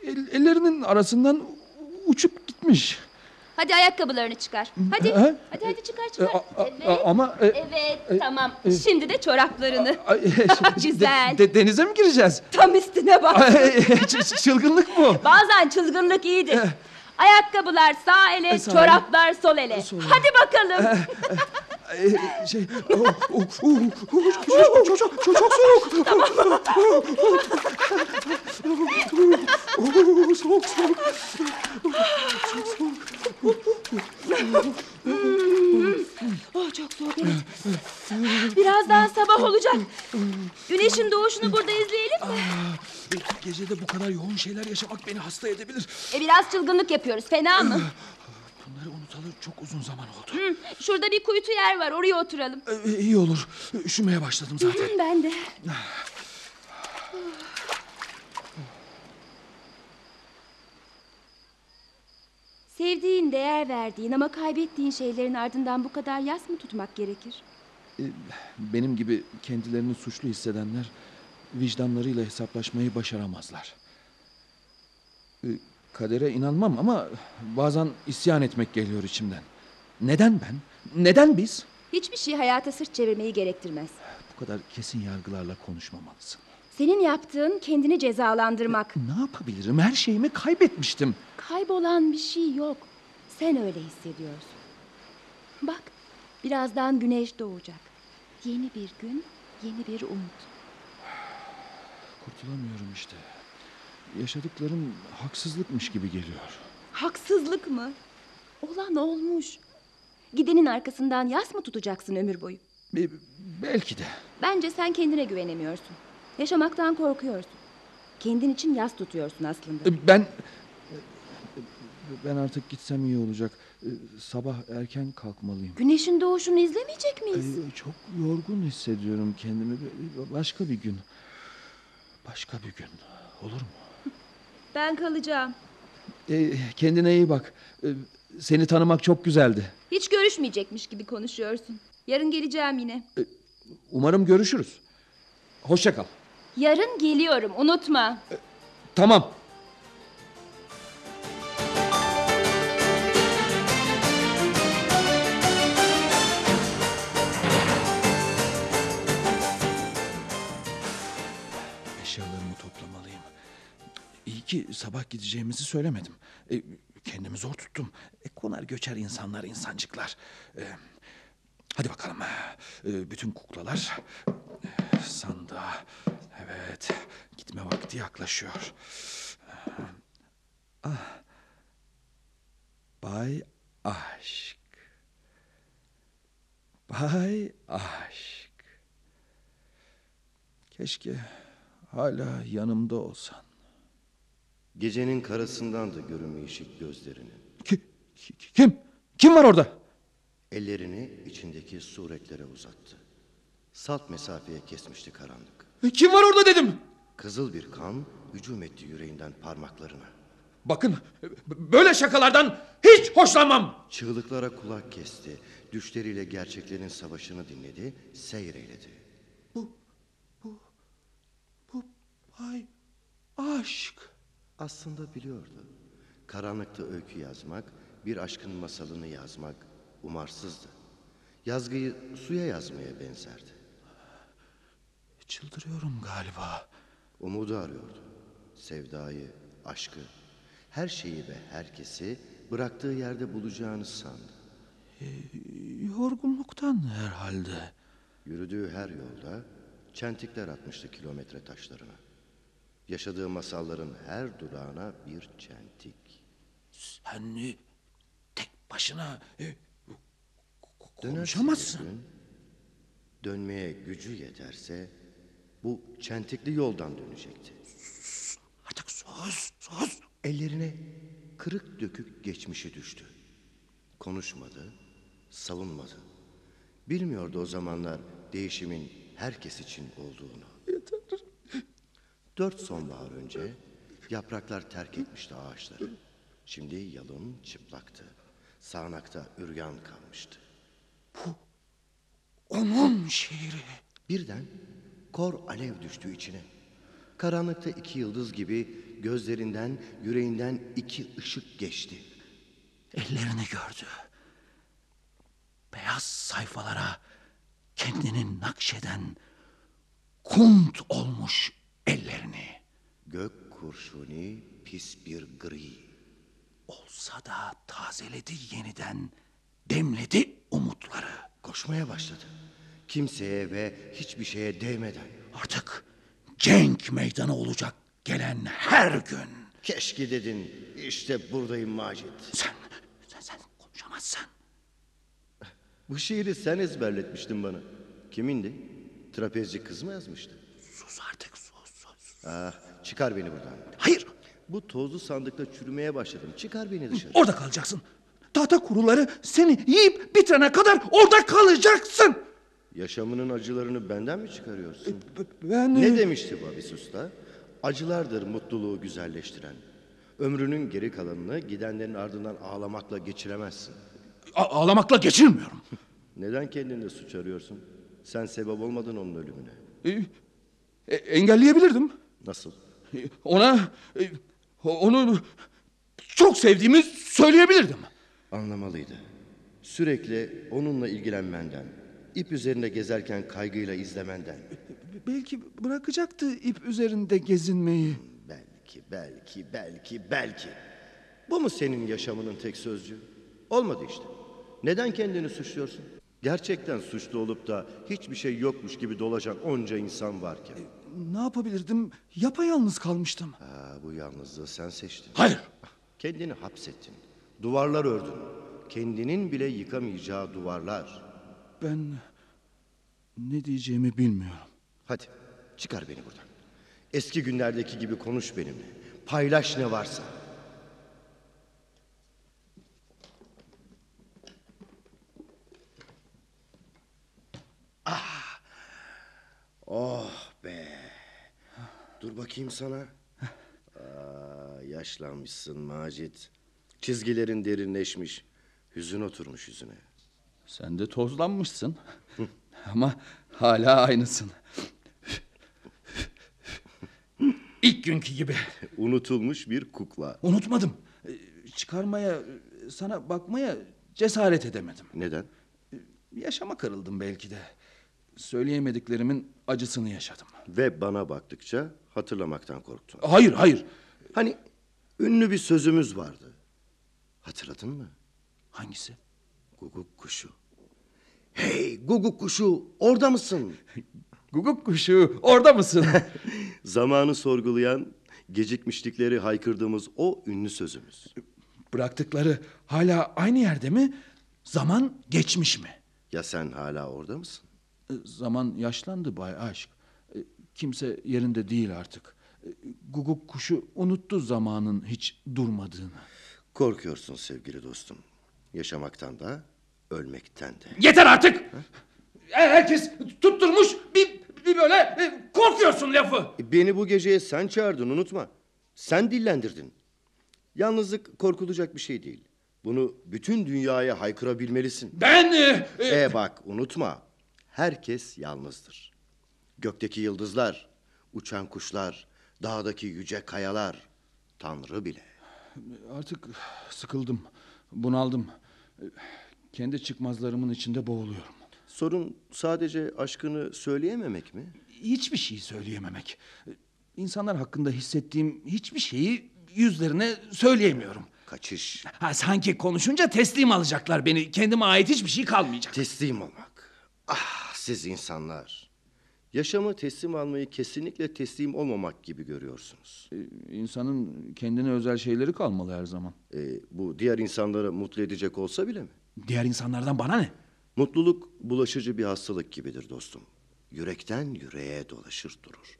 el- ellerinin arasından uçup gitmiş. Hadi ayakkabılarını çıkar. Hadi. Ha? Hadi hadi çıkar E, çıkar. a- a- Evet. a- ama e, Evet tamam. Şimdi de çoraplarını. ay, de- Güzel. de- denize mi gireceğiz? Tam üstüne bak. Çılgınlık bu. Bazen çılgınlık iyidir. Ayakkabılar sağ ele, sağ çoraplar sol ele. Sol ele. Hadi bakalım. Şey, oh, oh, oh, oh, çok, çok, çok, çok, çok soğuk. Tamam. oh, soğuk, soğuk. oh çok soğuk. Birazdan sabah olacak. Güneşin doğuşunu burada izleyelim mi? Gecede bu kadar yoğun şeyler yaşamak beni hasta edebilir. E biraz çılgınlık yapıyoruz. Fena mı? Bunları unutalı çok uzun zaman oldu. Hı, Şurada bir kuytu yer var. Oraya oturalım. Ee, iyi olur. Üşümeye başladım zaten. Ben de. Sevdiğin, değer verdiğin ama kaybettiğin şeylerin ardından bu kadar yas mı tutmak gerekir? Benim gibi kendilerini suçlu hissedenler vicdanlarıyla hesaplaşmayı başaramazlar. Ee, Kadere inanmam ama bazen isyan etmek geliyor içimden. Neden ben? Neden biz? Hiçbir şey hayata sırt çevirmeyi gerektirmez. Bu kadar kesin yargılarla konuşmamalısın. Senin yaptığın kendini cezalandırmak. Ne yapabilirim? Her şeyimi kaybetmiştim. Kaybolan bir şey yok. Sen öyle hissediyorsun. Bak, birazdan güneş doğacak. Yeni bir gün, yeni bir umut. Kurtulamıyorum işte. Yaşadıklarım haksızlıkmış gibi geliyor. Haksızlık mı? Olan olmuş. Gidenin arkasından yas mı tutacaksın ömür boyu? Be- belki de. Bence sen kendine güvenemiyorsun. Yaşamaktan korkuyorsun. Kendin için yas tutuyorsun aslında. Ee, Ben ben artık gitsem iyi olacak. Ee, Sabah erken kalkmalıyım. Güneşin doğuşunu izlemeyecek miyiz? Çok yorgun hissediyorum kendimi. Başka bir gün. Başka bir gün. Olur mu? Ben kalacağım. Kendine iyi bak. Seni tanımak çok güzeldi. Hiç görüşmeyecekmiş gibi konuşuyorsun. Yarın geleceğim yine. Umarım görüşürüz. Hoşça kal. Yarın geliyorum, unutma. Tamam. Eşyalarımı toplamalıyım. İyi ki sabah gideceğimizi söylemedim. E, kendimi zor tuttum. E, konar göçer insanlar, insancıklar. E, hadi bakalım. E, bütün kuklalar sandığa. Evet, gitme vakti yaklaşıyor. Ah. Bay Aşk. Bay Aşk. Keşke hala yanımda olsan. Gecenin karasından da görünmeyecek gözlerinin. Ki- ki- kim? Kim var orada? Ellerini içindeki suretlere uzattı. Salt mesafeye kesmişti karanlık. Kim var orada dedim. Kızıl bir kan hücum etti yüreğinden parmaklarına. Bakın böyle şakalardan hiç hoşlanmam. Çığlıklara kulak kesti. Düşleriyle gerçeklerin savaşını dinledi, seyreyledi. Bu Bay Aşk. Aslında biliyordu. Karanlıkta öykü yazmak, bir aşkın masalını yazmak umarsızdı. Yazgıyı suya yazmaya benzerdi. Çıldırıyorum galiba. Umudu arıyordu. Sevdayı, aşkı, her şeyi ve herkesi bıraktığı yerde bulacağını sandı. Yorgunluktan herhalde. Yürüdüğü her yolda çentikler atmıştı kilometre taşlarına. Yaşadığı masalların her durağına bir çentik. Sen e, tek başına e, Dönerse konuşamazsın. gün, dönmeye gücü yeterse bu çentikli yoldan dönecekti. Artık sus, sus. Ellerine kırık dökük geçmişi düştü. Konuşmadı, savunmadı. Bilmiyordu o zamanlar değişimin herkes için olduğunu. Dört sonbahar önce yapraklar terk etmişti ağaçları. Şimdi yalın çıplaktı. Sağanakta üryan kalmıştı. Onun şiiri. Birden kor alev düştü içine. Karanlıkta iki yıldız gibi gözlerinden, yüreğinden iki ışık geçti. Ellerini gördü. Beyaz sayfalara kendini nakşeden kunt olmuş ellerini. Gök kurşuni pis bir gri. Olsa da tazeledi yeniden, demledi umutları. Koşmaya başladı. Kimseye ve hiçbir şeye değmeden. Artık cenk meydanı olacak gelen her gün. Keşke dedin işte buradayım Macit. Sen, sen, sen konuşamazsın. Bu şiiri sen ezberletmiştin bana. Kimindi? Trapezci kız mı yazmıştı? Sus artık sus, sus. Ah, çıkar beni buradan. Hayır, Bu tozlu sandıkta çürümeye başladım. Çıkar beni dışarı. orada kalacaksın. Tahta kuruları seni yiyip bitirene kadar orada kalacaksın. Yaşamının acılarını benden mi çıkarıyorsun? Ben... Ne demişti Babis Usta? Acılardır mutluluğu güzelleştiren. Ömrünün geri kalanını gidenlerin ardından ağlamakla geçiremezsin. A- ağlamakla geçirmiyorum. Neden kendinde suç arıyorsun? Sen sebep olmadın onun ölümüne. E, e, engelleyebilirdim. Nasıl? E, Ona e, onu çok sevdiğimi söyleyebilirdim. Anlamalıydı. Sürekli onunla ilgilenmenden, ip üzerinde gezerken kaygıyla izlemenden. Belki bırakacaktı ip üzerinde gezinmeyi. Belki, belki, belki, belki. Bu mu senin yaşamının tek sözcüğü? Olmadı işte. Neden kendini suçluyorsun? Gerçekten suçlu olup da hiçbir şey yokmuş gibi dolaşan onca insan varken. Ne yapabilirdim? Yapayalnız kalmıştım. Ha, bu yalnızlığı sen seçtin. Hayır. Kendini hapsettin. Duvarlar ördün. Kendinin bile yıkamayacağı duvarlar. Ben ne diyeceğimi bilmiyorum. Hadi çıkar beni buradan. Eski günlerdeki gibi konuş benimle. Paylaş ne varsa. Ah! Oh be. Dur bakayım sana. Aa, yaşlanmışsın Macit. Çizgilerin derinleşmiş. Hüzün oturmuş yüzüne. Sen de tozlanmışsın. Ama hala aynısın. İlk günkü gibi. Unutulmuş bir kukla. Unutmadım. Çıkarmaya, sana bakmaya cesaret edemedim. Neden? Yaşama kırıldım belki de. Söyleyemediklerimin acısını yaşadım. Ve bana baktıkça hatırlamaktan korktun. Hayır, hayır. Hani ünlü bir sözümüz vardı. Hatırladın mı? Hangisi? Guguk kuşu. Hey guguk kuşu orada mısın? Guguk kuşu, orada mısın? Zamanı sorgulayan, gecikmişlikleri haykırdığımız o ünlü sözümüz. Bıraktıkları hala aynı yerde mi? Zaman geçmiş mi? Ya sen hala orada mısın? E, Zaman yaşlandı Bay Aşk. E, Kimse yerinde değil artık. E, Guguk kuşu unuttu zamanın hiç durmadığını. Korkuyorsun sevgili dostum. Yaşamaktan da, ölmekten de. Yeter artık! E, Herkes tutturmuş bir, bir böyle e, korkuyorsun lafı. Beni bu geceye sen çağırdın unutma. Sen dillendirdin. Yalnızlık korkulacak bir şey değil. Bunu bütün dünyaya haykırabilmelisin. Ben... e, e, E bak unutma. Herkes yalnızdır. Gökteki yıldızlar, uçan kuşlar, dağdaki yüce kayalar, Tanrı bile. Artık sıkıldım, bunaldım. Kendi çıkmazlarımın içinde boğuluyorum. Sorun sadece aşkını söyleyememek mi? Hiçbir şey söyleyememek. İnsanlar hakkında hissettiğim hiçbir şeyi yüzlerine söyleyemiyorum. kaçış, Ha, sanki konuşunca teslim alacaklar beni. Kendime ait hiçbir şey kalmayacak. teslim olmak. Ah siz insanlar. Yaşamı teslim almayı kesinlikle teslim olmamak gibi görüyorsunuz. İnsanın kendine özel şeyleri kalmalı her zaman. Ee, bu diğer insanları mutlu edecek olsa bile mi? Diğer insanlardan bana ne? Mutluluk bulaşıcı bir hastalık gibidir dostum. Yürekten yüreğe dolaşır durur.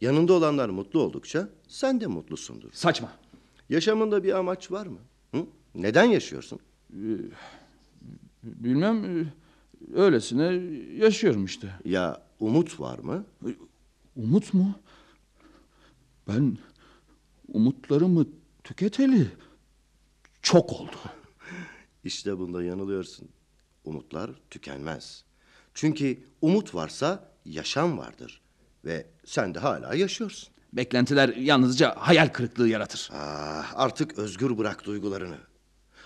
Yanında olanlar mutlu oldukça sen de mutlusundur. Saçma. Yaşamında bir amaç var mı? Hı? Neden yaşıyorsun? Bilmem e, öylesine yaşıyorum işte. Ya umut var mı? Umut mu? Ben umutlarımı tüketeli çok oldu. İşte bunda yanılıyorsun. Umutlar tükenmez. Çünkü umut varsa yaşam vardır. Ve sen de hala yaşıyorsun. Beklentiler yalnızca hayal kırıklığı yaratır. Ah, artık özgür bırak duygularını.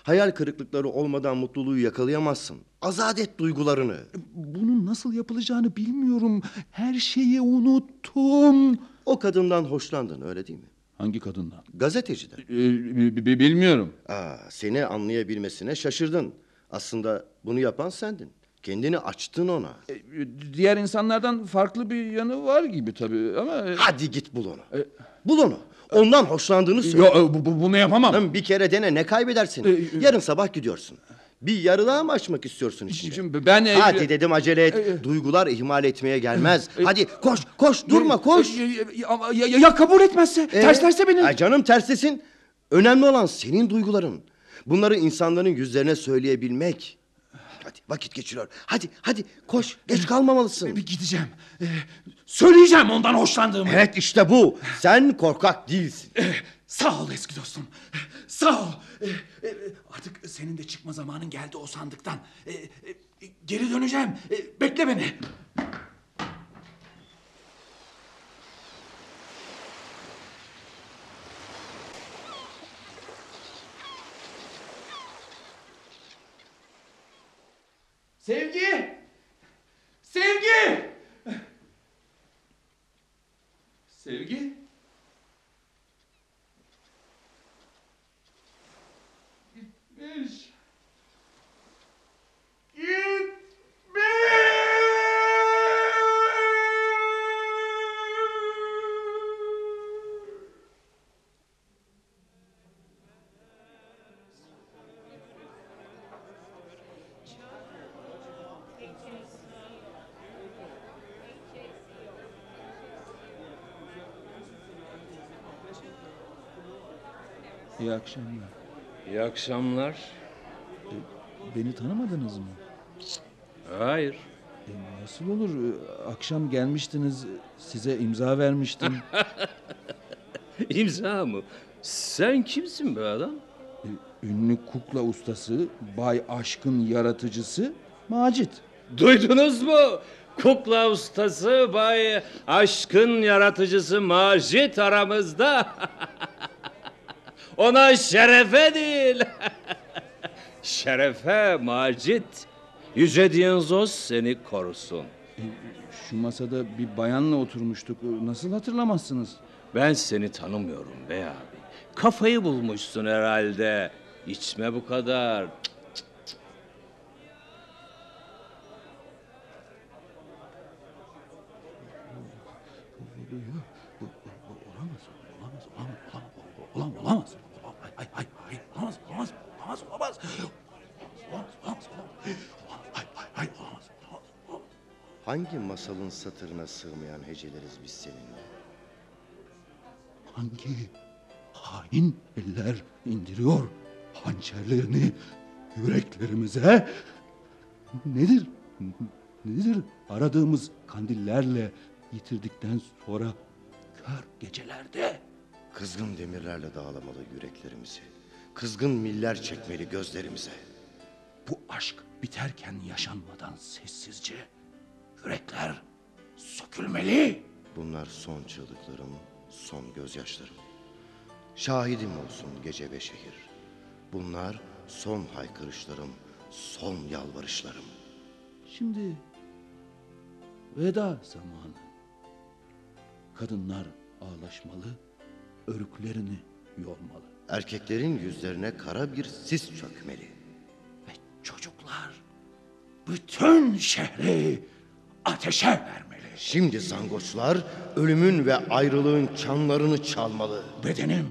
Hayal kırıklıkları olmadan mutluluğu yakalayamazsın. Azat et duygularını. Bunun nasıl yapılacağını bilmiyorum. Her şeyi unuttum. O kadından hoşlandın öyle değil mi? Hangi kadından? Gazeteciden. Ee, bi- bi- bilmiyorum. Aa, seni anlayabilmesine şaşırdın. Aslında bunu yapan sendin. Kendini açtın ona. Ee, Diğer insanlardan farklı bir yanı var gibi tabii ama... e, Hadi git bul onu. Bul onu. Ondan hoşlandığını söyle. Yo, e, bu- bu- bunu yapamam. Lan bir kere dene ne kaybedersin? Ee, Yarın sabah gidiyorsun. Bir yarı daha mı açmak istiyorsun içine? Şimdi ben... e, Hadi dedim acele et. Duygular ihmal etmeye gelmez. Hadi koş koş durma koş. e, e, ama Ya, ya- ya kabul etmezse? Ee, terslerse beni... ay canım terslesin. Önemli olan senin duyguların. Bunları insanların yüzlerine söyleyebilmek. Hadi vakit geçiriyor. Hadi hadi koş. Geç kalmamalısın. Bir gideceğim. Ee, söyleyeceğim ondan hoşlandığımı. Evet işte bu. Sen korkak değilsin. Sağ ol eski dostum. Sağ ol. Ee, e, Artık senin de çıkma zamanın geldi o sandıktan. Ee, e, Geri döneceğim. Ee, Bekle beni. Sevgi! Sevgi? İyi akşamlar. İyi akşamlar. Beni tanımadınız mı? Hayır. E, nasıl olur? E, Akşam gelmiştiniz, size imza vermiştim. İmza mı? Sen kimsin be adam? E, Ünlü kukla ustası, Bay Aşk'ın yaratıcısı Macit. Duydunuz mu? Kukla ustası Bay Aşkın yaratıcısı Macit aramızda. Ona şerefe değil. şerefe Macit. Yüce Diyonzos seni korusun. Şu masada bir bayanla oturmuştuk. Nasıl hatırlamazsınız? Ben seni tanımıyorum bey abi. Kafayı bulmuşsun herhalde. İçme bu kadar. Olamaz, masalın satırına sığmayan heceleriz biz seninle? Hangi hain eller indiriyor hançerlerini yüreklerimize? Nedir? Nedir aradığımız kandillerle yitirdikten sonra kör gecelerde? Kızgın demirlerle dağlamalı yüreklerimizi. Kızgın miller çekmeli gözlerimize. Bu aşk biterken yaşanmadan sessizce yürekler sökülmeli. Bunlar son çığlıklarım, son gözyaşlarım. Şahidim olsun gece ve şehir. Bunlar son haykırışlarım, son yalvarışlarım. Şimdi veda zamanı. Kadınlar ağlaşmalı, örüklerini yormalı. erkeklerin yüzlerine kara bir sis çökmeli. Ve çocuklar bütün şehri ateşe vermeli. Şimdi zangoçlar ölümün ve ayrılığın çanlarını çalmalı. Bedenim,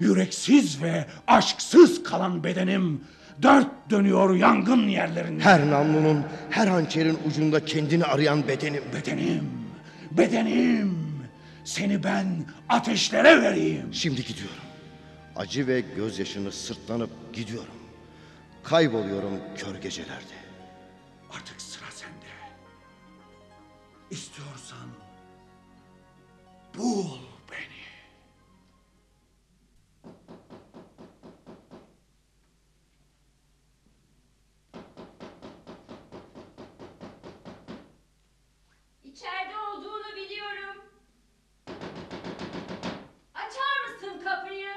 yüreksiz ve aşksız kalan bedenim dört dönüyor yangın yerlerinde. Her namlunun, her hançerin ucunda kendini arayan bedenim. Bedenim, bedenim. Seni ben ateşlere vereyim. Şimdi gidiyorum. Acı ve gözyaşını sırtlanıp gidiyorum. Kayboluyorum kör gecelerde. Artık. İstiyorsan bul beni. İçeride olduğunu biliyorum. Açar mısın kapıyı?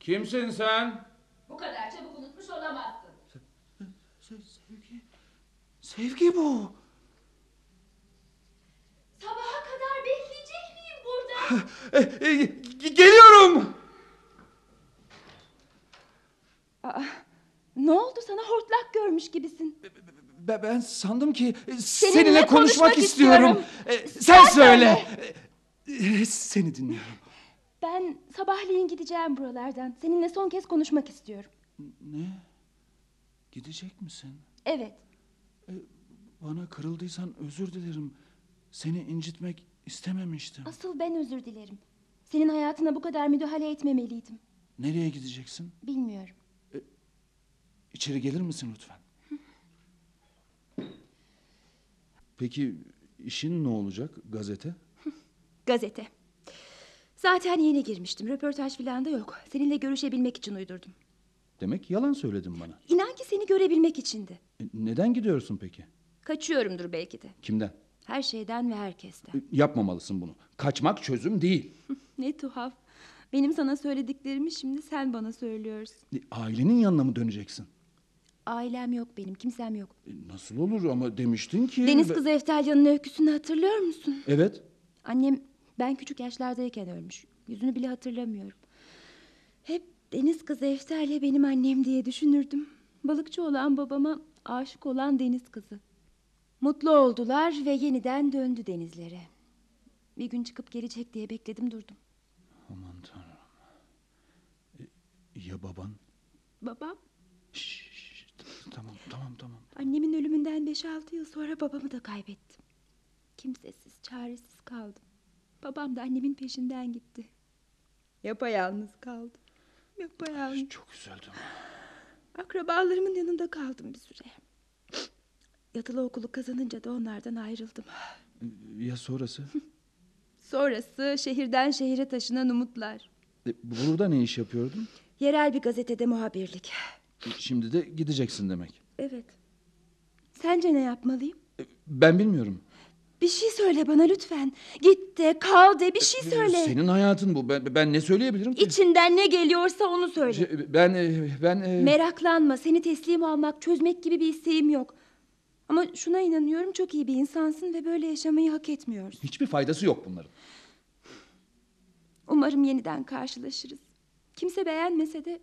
Kimsin sen? Bu kadar çabuk unutmuş olamazsın. Sevgi. Sevgi bu. Sabaha kadar bekleyecek miyim burada? E, e, ge- geliyorum. Ne oldu sana hortlak görmüş gibisin. Be- Ben sandım ki e, Seninle seninle, konuşmak, konuşmak istiyorum. istiyorum. E, Sen, Sen söyle. E, Seni dinliyorum. Ben sabahleyin gideceğim buralardan. Seninle son kez konuşmak istiyorum. Ne? Gidecek misin? Evet. Bana kırıldıysan özür dilerim. Seni incitmek istememiştim. Asıl ben özür dilerim. Senin hayatına bu kadar müdahale etmemeliydim. Nereye gideceksin? Bilmiyorum. İçeri gelir misin lütfen? Peki işin ne olacak gazete? Gazete. Zaten yeni girmiştim. Röportaj falan da yok. Seninle görüşebilmek için uydurdum. Demek yalan söyledin bana. İnan ki seni görebilmek içindi. E, Neden gidiyorsun peki? Kaçıyorumdur belki de. Kimden? Her şeyden ve herkesten. E, Yapmamalısın bunu. Kaçmak çözüm değil. Ne tuhaf. Benim sana söylediklerimi şimdi sen bana söylüyorsun. E, Ailenin yanına mı döneceksin? Ailem yok benim, kimsem yok. E, Nasıl olur ama demiştin ki... Deniz kızı Eftalya'nın öyküsünü hatırlıyor musun? Evet. Annem ben küçük yaşlardayken ölmüş. Yüzünü bile hatırlamıyorum. Hep deniz kızı Eftalya benim annem diye düşünürdüm. Balıkçı olan babama aşık olan deniz kızı. Mutlu oldular ve yeniden döndü denizlere. Bir gün çıkıp gelecek diye bekledim durdum. Aman tanrım. E, Ya baban? Babam Şş, şş, t- tamam tamam tamam. annemin ölümünden 5-6 yıl sonra babamı da kaybettim. Kimsesiz, çaresiz kaldım. Babam da annemin peşinden gitti. Yapayalnız kaldım. Yapayalnız. Çok üzüldüm. Akrabalarımın yanında kaldım bir süre. Yatılı okulu kazanınca da onlardan ayrıldım. Ya sonrası? Sonrası şehirden şehire taşınan umutlar. E, Burada ne iş yapıyordun? Yerel bir gazetede muhabirlik. E, Şimdi de gideceksin demek. Evet. Sence ne yapmalıyım? E, Ben bilmiyorum. Bir şey söyle bana lütfen. Git de kal de bir şey söyle. Senin hayatın bu. Ben, ben ne söyleyebilirim ki? İçinden ne geliyorsa onu söyle. Şey, Ben e, ben e, Meraklanma seni teslim almak çözmek gibi bir isteğim yok. Ama şuna inanıyorum çok iyi bir insansın ve böyle yaşamayı hak etmiyorsun. hiçbir faydası yok bunların. Umarım yeniden karşılaşırız. Kimse beğenmese de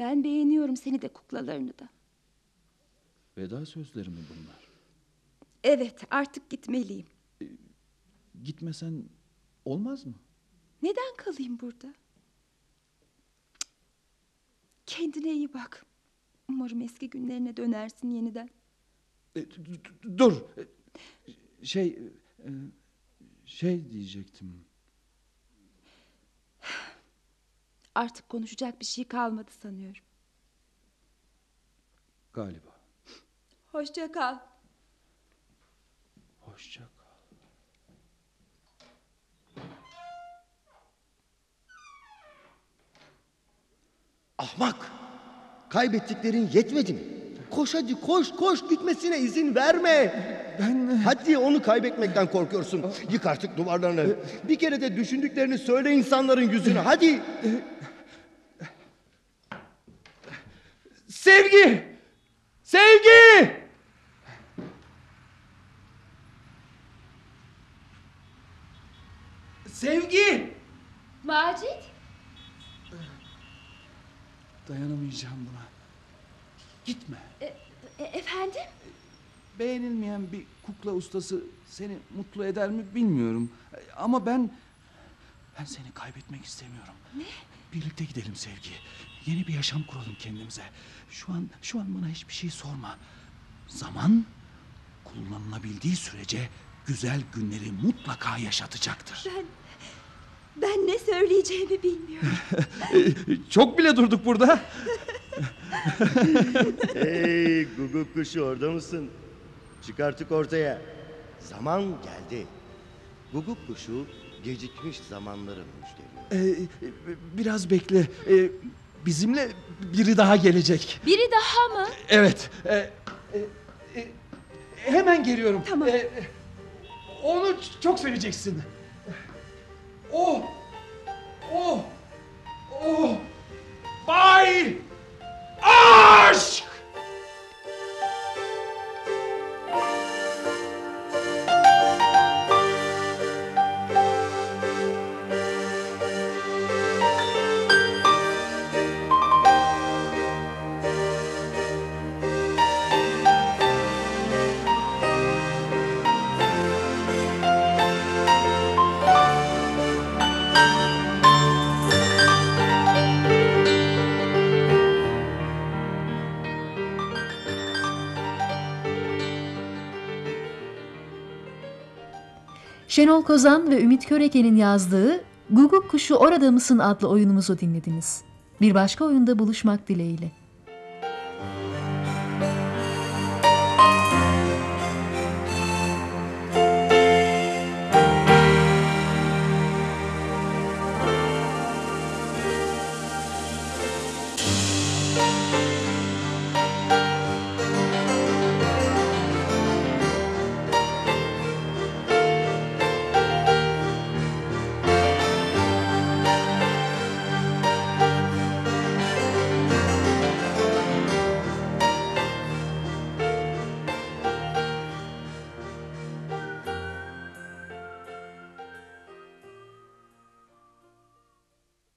ben beğeniyorum seni de kuklalarını da. Veda sözleri mi bunlar? Evet artık gitmeliyim. Gitmesen olmaz mı? Neden kalayım burada? Kendine iyi bak. Umarım eski günlerine dönersin yeniden. E, Dur. E, Şey e, şey diyecektim. Artık konuşacak bir şey kalmadı sanıyorum. Galiba. Hoşça kal. Hoşça kal. Ahmak! Kaybettiklerin yetmedi mi? Koş hadi koş koş gitmesine izin verme. Ben Hadi onu kaybetmekten korkuyorsun. Yık artık duvarlarını. Bir kere de düşündüklerini söyle insanların yüzüne. Hadi. Sevgi! Sevgi! Sevgi! Macit? Dayanamayacağım buna. Gitme. E, efendim? Beğenilmeyen bir kukla ustası seni mutlu eder mi bilmiyorum. Ama ben ben seni kaybetmek istemiyorum. Ne? Birlikte gidelim Sevgi. Yeni bir yaşam kuralım kendimize. Şu an şu an bana hiçbir şey sorma. Zaman kullanılabildiği sürece güzel günleri mutlaka yaşatacaktır. Ben... Ben ne söyleyeceğimi bilmiyorum. Çok bile durduk burada. Hey guguk kuşu orada mısın? Çık artık ortaya. Zaman geldi. Guguk kuşu gecikmiş zamanların müşteri. Ee, biraz bekle. Ee, bizimle biri daha gelecek. Biri daha mı? Evet. e, e, e, hemen geliyorum. Tamam. E, onu çok seveceksin. O. O. O. Bay. Aşk. Şenol Kozan ve Ümit Köreke'nin yazdığı Guguk Kuşu Orada Mısın adlı oyunumuzu dinlediniz. Bir başka oyunda buluşmak dileğiyle.